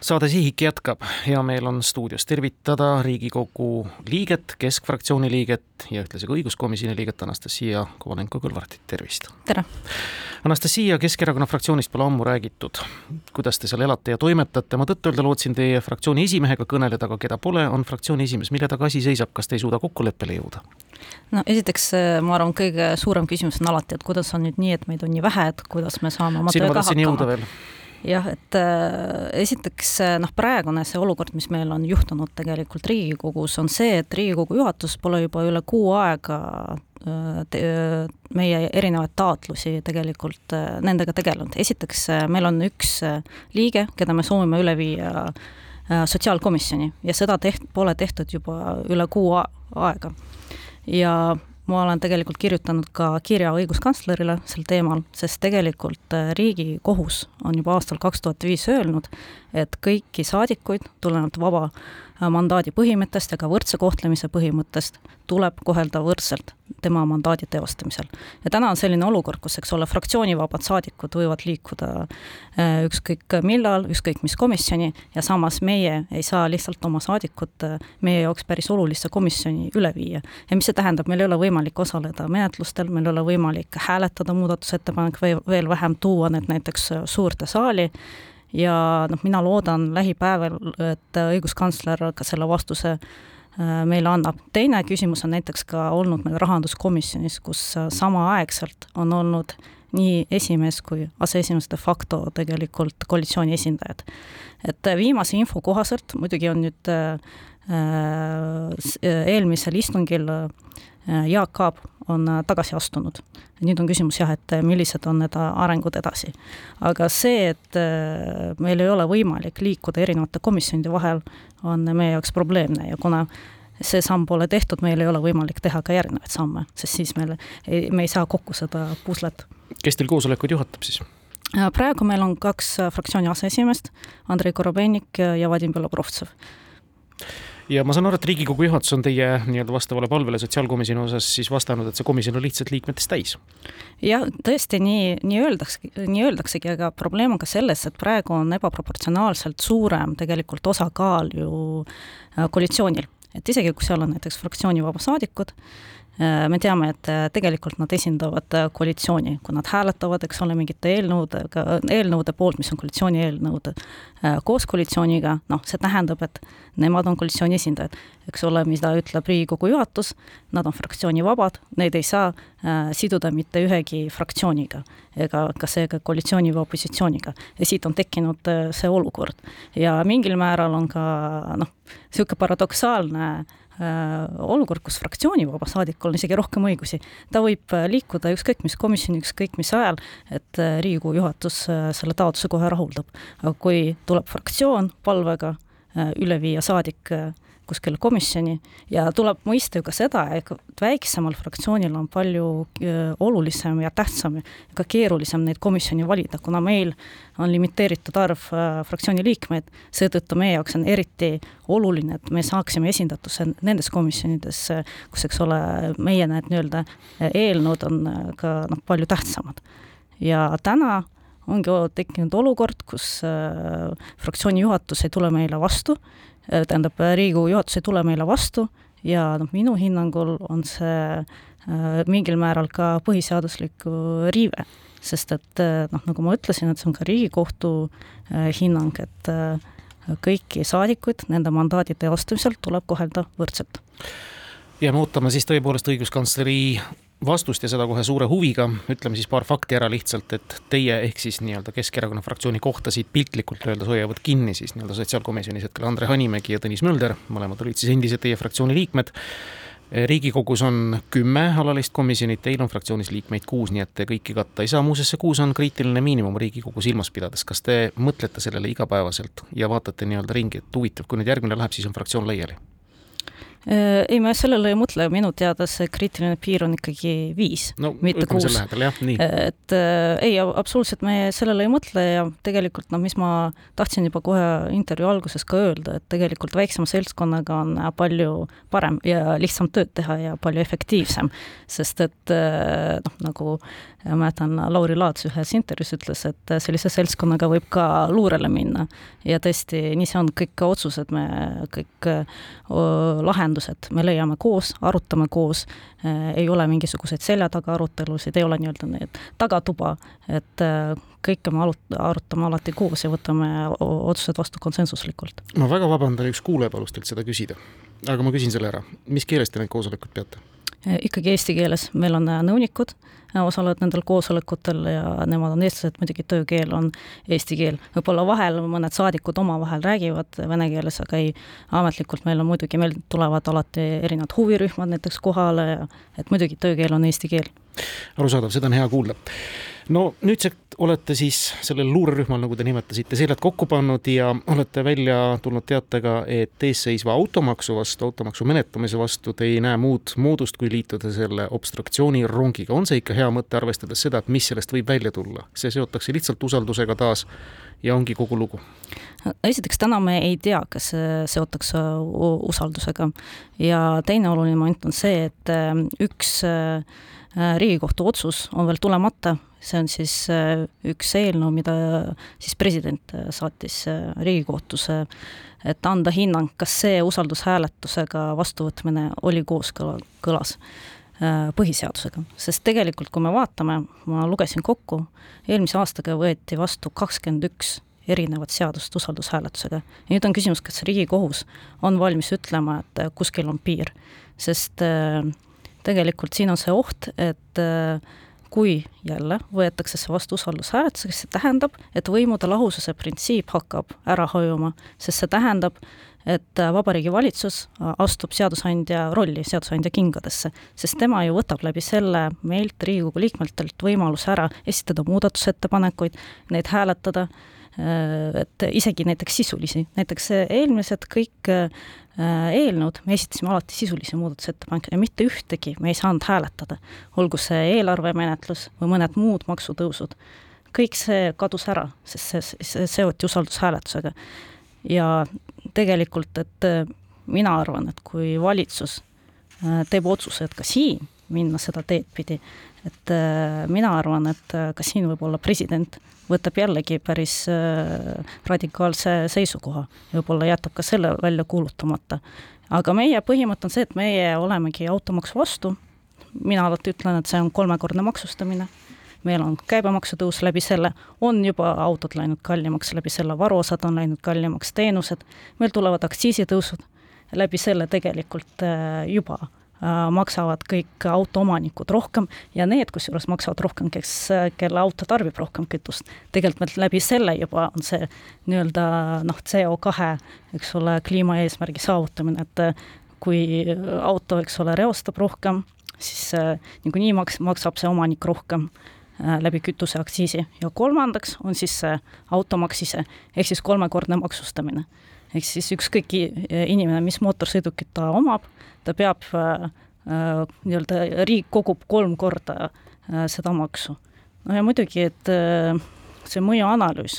saade Sihik jätkab, hea meel on stuudios tervitada Riigikogu liiget, Keskfraktsiooni liiget ja ühtlasi ka õiguskomisjoni liiget Anastasia Kovalenko-Kõlvartit, tervist! tere! Anastasia, Keskerakonna fraktsioonist pole ammu räägitud, kuidas te seal elate ja toimetate, ma tõtt-öelda lootsin teie fraktsiooni esimehega kõneleda, aga keda pole, on fraktsiooni esimees, mille taga asi seisab, kas te ei suuda kokkuleppele jõuda? no esiteks, ma arvan, kõige suurem küsimus on alati, et kuidas on nüüd nii, et meid on nii vähe, et kuidas me saame oma tööga hakkama jah, et äh, esiteks äh, noh, praegune see olukord, mis meil on juhtunud tegelikult Riigikogus, on see, et Riigikogu juhatus pole juba üle kuu aega äh, te, meie erinevaid taotlusi tegelikult nendega tegelenud. esiteks, meil on üks liige, keda me soovime üle viia sotsiaalkomisjoni ja seda teht-, pole tehtud juba üle kuu aega. ja ma olen tegelikult kirjutanud ka kirja õiguskantslerile sel teemal, sest tegelikult äh, Riigikohus on juba aastal kaks tuhat viis öelnud, et kõiki saadikuid tulenevalt vaba äh, mandaadi põhimõttest ja ka võrdse kohtlemise põhimõttest tuleb kohelda võrdselt tema mandaadi teostamisel. ja täna on selline olukord, kus, eks ole, fraktsioonivabad saadikud võivad liikuda äh, ükskõik millal, ükskõik mis komisjoni ja samas meie ei saa lihtsalt oma saadikut meie jaoks päris olulisse komisjoni üle viia. ja mis see tähendab, meil ei ole võimalik osaleda menetlustel, meil ei ole võimalik hääletada muudatusettepanek või veel vähem tuua need näiteks suurde saali ja noh, mina loodan lähipäeval, et õiguskantsler ka selle vastuse äh, meile annab. teine küsimus on näiteks ka olnud meil rahanduskomisjonis, kus äh, samaaegselt on olnud nii esimees kui aseesimees de facto tegelikult koalitsiooni esindajad. et viimase info kohaselt, muidugi on nüüd äh, eelmisel istungil Jaak Aab on tagasi astunud nüüd on küsimus jah, et millised on need arengud edasi. aga see, et äh, meil ei ole võimalik liikuda erinevate komisjonide vahel, on meie jaoks probleemne ja kuna see samm pole tehtud, meil ei ole võimalik teha ka järgnevaid samme, sest siis meil ei, me ei saa kokku seda puslet. kes teil koosolekuid juhatab siis? Äh, praegu meil on kaks fraktsiooni aseesimeest, Andrei Korobeinik ja Vadim Belobrovtsev ja ma saan aru, et Riigikogu juhatus on teie nii-öelda vastavale palvele sotsiaalkomisjoni osas siis vastanud, et see komisjon on lihtsalt liikmetest täis. jah, tõesti nii, nii öeldakse, nii öeldaksegi, aga probleem on ka selles, et praegu on ebaproportsionaalselt suurem tegelikult osakaal ju äh, koalitsioonil. et isegi, kui seal on näiteks fraktsioonivaba saadikud, me teame, et äh, tegelikult nad esindavad äh, koalitsiooni, kui nad hääletavad, eks ole, mingite eelnõudega, eelnõude poolt, mis on koalitsiooni eelnõud, koos koalitsiooniga, noh, see tähendab, et nemad on koalitsiooni esindajad. eks ole, mida ütleb Riigikogu juhatus, nad on fraktsioonivabad, neid ei saa äh, siduda mitte ühegi fraktsiooniga ega ka seega koalitsiooni või opositsiooniga. ja siit on tekkinud äh, see olukord. ja mingil määral on ka noh, niisugune paradoksaalne äh, Äh, olukord, kus fraktsioonivaba saadikul on isegi rohkem õigusi. ta võib äh, liikuda ükskõik mis komisjoni, ükskõik mis ajal, et äh, Riigikogu juhatus selle taotluse kohe rahuldab. aga kui tuleb fraktsioon palvega üle viia saadik kuskile komisjoni ja tuleb mõista ju ka seda, et väiksemal fraktsioonil on palju olulisem ja tähtsam ja ka keerulisem neid komisjoni valida, kuna meil on limiteeritud arv fraktsiooni liikmeid, seetõttu meie jaoks on eriti oluline, et me saaksime esindatuse nendes komisjonides, kus, eks ole, meie need nii-öelda eelnõud on ka noh, palju tähtsamad. ja täna ongi tekkinud olukord, kus fraktsiooni juhatus ei tule meile vastu tähendab, Riigikogu juhatus ei tule meile vastu ja noh, minu hinnangul on see äh, mingil määral ka põhiseaduslik riive, sest et äh, noh, nagu ma ütlesin, et see on ka Riigikohtu hinnang, et kõiki saadikuid nende mandaadi teostamisel tuleb kohelda võrdselt. jääme ootama siis tõepoolest õiguskantsleri vastust ja seda kohe suure huviga, ütleme siis paar fakti ära lihtsalt, et teie ehk siis nii-öelda Keskerakonna fraktsiooni kohta siit piltlikult öeldes hoiavad kinni siis nii-öelda sotsiaalkomisjonis hetkel Andre Hanimägi ja Tõnis Mölder, mõlemad olid siis endised teie fraktsiooni liikmed. riigikogus on kümme alalist komisjoni, teil on fraktsioonis liikmeid kuus, nii et te kõiki katta ei saa, muuseas see kuus on kriitiline miinimum Riigikogu silmas pidades, kas te mõtlete sellele igapäevaselt ja vaatate nii-öelda ringi, et huvitav, kui nüüd järgmine läheb, siis on fraktsioon laiali ei, ma sellele ei mõtle, minu teada see kriitiline piir on ikkagi viis no mitte kuus. et äh, ei, absoluutselt me sellele ei mõtle ja tegelikult noh, mis ma tahtsin juba kohe intervjuu alguses ka öelda, et tegelikult väiksema seltskonnaga on palju parem ja lihtsam tööd teha ja palju efektiivsem. sest et äh, noh, nagu ma mäletan, Lauri Laats ühes intervjuus ütles, et sellise seltskonnaga võib ka luurele minna. ja tõesti, nii see on, kõik otsused me, kõik öö, lahendused me leiame koos, arutame koos, ei ole mingisuguseid selja taga arutelusid, ei ole nii-öelda need tagatuba, et kõike me alut-, arutame alati koos ja võtame otsused vastu konsensuslikult. ma väga vabandan, üks kuulaja palus teilt seda küsida, aga ma küsin selle ära, mis keeles te neid koosolekuid peate? ikkagi eesti keeles, meil on nõunikud, osalevad nendel koosolekutel ja nemad on eestlased, muidugi töökeel on eesti keel. võib-olla vahel mõned saadikud omavahel räägivad vene keeles, aga ei, ametlikult meil on muidugi, meil tulevad alati erinevad huvirühmad näiteks kohale ja et muidugi töökeel on eesti keel. Arusaadav, seda on hea kuulda no nüüdseks olete siis sellel luurerühmal, nagu te nimetasite, seljad kokku pannud ja olete välja tulnud teatega, et eesseisva automaksu vastu, automaksu menetlemise vastu te ei näe muud moodust, kui liituda selle obstruktsioonirongiga. on see ikka hea mõte, arvestades seda, et mis sellest võib välja tulla? see seotakse lihtsalt usaldusega taas ja ongi kogu lugu? esiteks, täna me ei tea, kas see seotakse usaldusega ja teine oluline moment on see, et äh, üks äh, Riigikohtu otsus on veel tulemata. See on siis äh, üks eelnõu, mida siis president äh, saatis äh, Riigikohtusse, et anda hinnang, kas see usaldushääletusega vastuvõtmine oli kooskõlas põhiseadusega, sest tegelikult, kui me vaatame, ma lugesin kokku, eelmise aastaga võeti vastu kakskümmend üks erinevat seadust usaldushääletusega. ja nüüd on küsimus, kas Riigikohus on valmis ütlema, et kuskil on piir, sest tegelikult siin on see oht, et äh, kui jälle võetakse see vastu usaldushääletusega, siis see tähendab, et võimude lahususe printsiip hakkab ära hajuma, sest see tähendab, et Vabariigi Valitsus astub seadusandja rolli, seadusandja kingadesse, sest tema ju võtab läbi selle meilt, Riigikogu liikmetelt, võimaluse ära esitada muudatusettepanekuid, neid hääletada, et isegi näiteks sisulisi, näiteks eelmised kõik Äh, eelnõud, me esitasime alati sisulisi muudatusettepanekuid ja mitte ühtegi me ei saanud hääletada. olgu see eelarvemenetlus või mõned muud maksutõusud. kõik see kadus ära, sest see, see seoti usaldushääletusega. Ja tegelikult, et äh, mina arvan, et kui valitsus äh, teeb otsuse, et ka siin minna seda teed pidi, et mina arvan, et ka siin võib olla president võtab jällegi päris äh, radikaalse seisukoha ja võib-olla jätab ka selle välja kuulutamata. aga meie põhimõte on see, et meie olemegi automaksu vastu, mina alati ütlen, et see on kolmekordne maksustamine, meil on käibemaksu tõus läbi selle, on juba autod läinud kallimaks läbi selle, varuosad on läinud kallimaks, teenused, meil tulevad aktsiisitõusud, läbi selle tegelikult äh, juba Äh, maksavad kõik autoomanikud rohkem ja need, kusjuures maksavad rohkem, kes, kelle auto tarbib rohkem kütust. tegelikult läbi selle juba on see nii-öelda noh, CO2, eks ole, kliimaeesmärgi saavutamine, et äh, kui auto, eks ole, reostab rohkem, siis äh, niikuinii maks-, maksab see omanik rohkem läbi kütuseaktsiisi ja kolmandaks on siis see automaks ise, ehk siis kolmekordne maksustamine ehk siis ükskõik inimene, mis mootorsõidukit ta omab, ta peab äh, äh, nii-öelda, riik kogub kolm korda äh, seda maksu. no ja muidugi, et see mõjuanalüüs,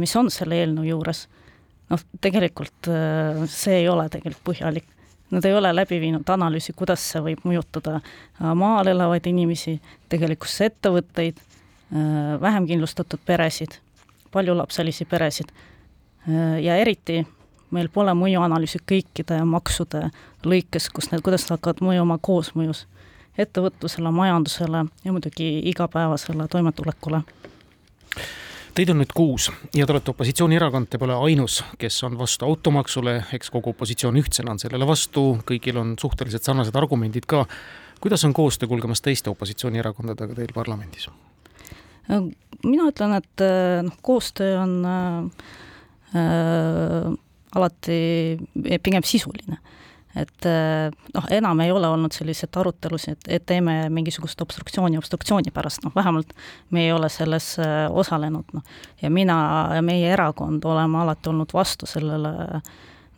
mis on selle eelnõu juures, noh, tegelikult see ei ole tegelikult põhjalik. Nad ei ole läbi viinud analüüsi, kuidas see võib mõjutada maal elavaid inimesi, tegelikkuses ettevõtteid, vähem kindlustatud peresid, paljulapselisi peresid ja eriti meil pole mõjuanalüüsi kõikide maksude lõikes, kus need, kuidas nad hakkavad mõjuma koosmõjus ettevõtlusele, majandusele ja muidugi igapäevasele toimetulekule. Teid on nüüd kuus ja te olete opositsioonierakond, te pole ainus, kes on vastu automaksule, eks kogu opositsioon ühtsena on sellele vastu, kõigil on suhteliselt sarnased argumendid ka. kuidas on koostöö kulgemas teiste opositsioonierakondadega teil parlamendis? mina ütlen, et noh, koostöö on äh, alati pigem sisuline. Et eh, noh, enam ei ole olnud selliseid arutelusid, et teeme mingisugust obstruktsiooni obstruktsiooni pärast, noh vähemalt me ei ole selles eh, osalenud, noh. ja mina ja meie erakond oleme alati olnud vastu sellele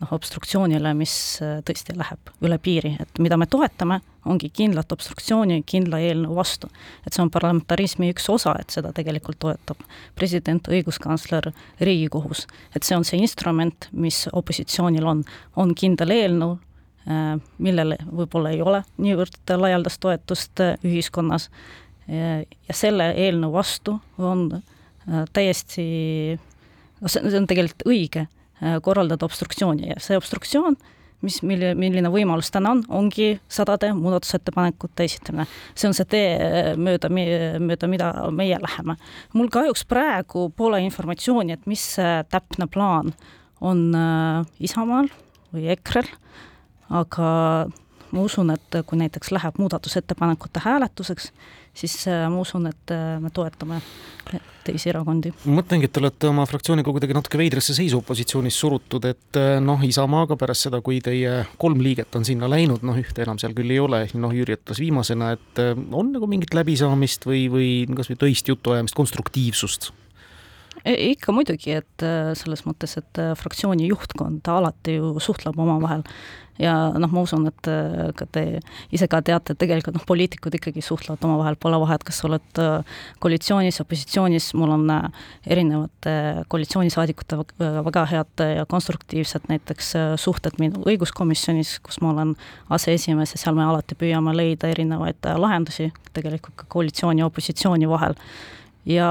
noh, obstruktsioonile, mis äh, tõesti läheb üle piiri, et mida me toetame, ongi kindlat obstruktsiooni kindla eelnõu vastu. et see on parlamentarismi üks osa, et seda tegelikult toetab president, õiguskantsler, Riigikohus. et see on see instrument, mis opositsioonil on, on kindel eelnõu, äh, millele võib-olla ei ole niivõrd laialdast toetust äh, ühiskonnas ja selle eelnõu vastu on täiesti, no see, see on tegelikult õige Äh, korraldada obstruktsiooni ja see obstruktsioon, mis, mille, milline võimalus täna on, ongi sadade muudatusettepanekute esitamine. see on see tee äh, mööda, mööda mida meie läheme. mul kahjuks praegu pole informatsiooni, et mis täpne plaan on äh, Isamaal või EKRE-l, aga ma usun, et kui näiteks läheb muudatusettepanekute hääletuseks, siis ma usun, et me toetame teisi erakondi. ma mõtlengi, et te olete oma fraktsiooniga kuidagi natuke veidrasse seisu opositsioonis surutud, et eh, noh, Isamaaga pärast seda, kui teie kolm liiget on sinna läinud, noh, ühte enam seal küll ei ole, noh, Jüri ütles viimasena, et on nagu mingit läbisaamist või, või kasvõi töist jutuajamist, konstruktiivsust? E, ikka muidugi, et eh, selles mõttes, et fraktsiooni juhtkond alati ju suhtleb omavahel. Ja noh, ma usun, et äh, ka te ise ka teate, tegelikult noh, poliitikud ikkagi suhtlevad omavahel, pole vahet, kas sa oled äh, koalitsioonis, opositsioonis, mul on äh, erinevate koalitsioonisaadikute väga head ja konstruktiivsed näiteks suhted minu õiguskomisjonis, kus ma olen aseesimees ja seal me alati püüame leida erinevaid lahendusi tegelikult ka koalitsiooni ja opositsiooni vahel ja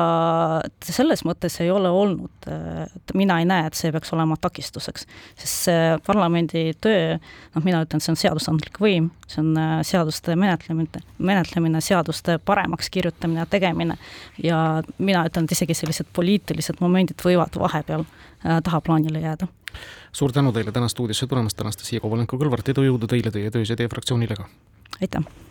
selles mõttes ei ole olnud, et mina ei näe, et see peaks olema takistuseks, sest see parlamendi töö, noh, mina ütlen, see on seadusandlik võim, see on äh, seaduste menetlemine, menetlemine, seaduste paremaks kirjutamine ja tegemine. ja mina ütlen, et isegi sellised poliitilised momendid võivad vahepeal äh, tahaplaanile jääda. suur tänu teile täna stuudiosse tulemast, Anastasia Kovalenko-Kõlvart, edu, jõudu teile teie töös ja teie fraktsioonile ka! aitäh!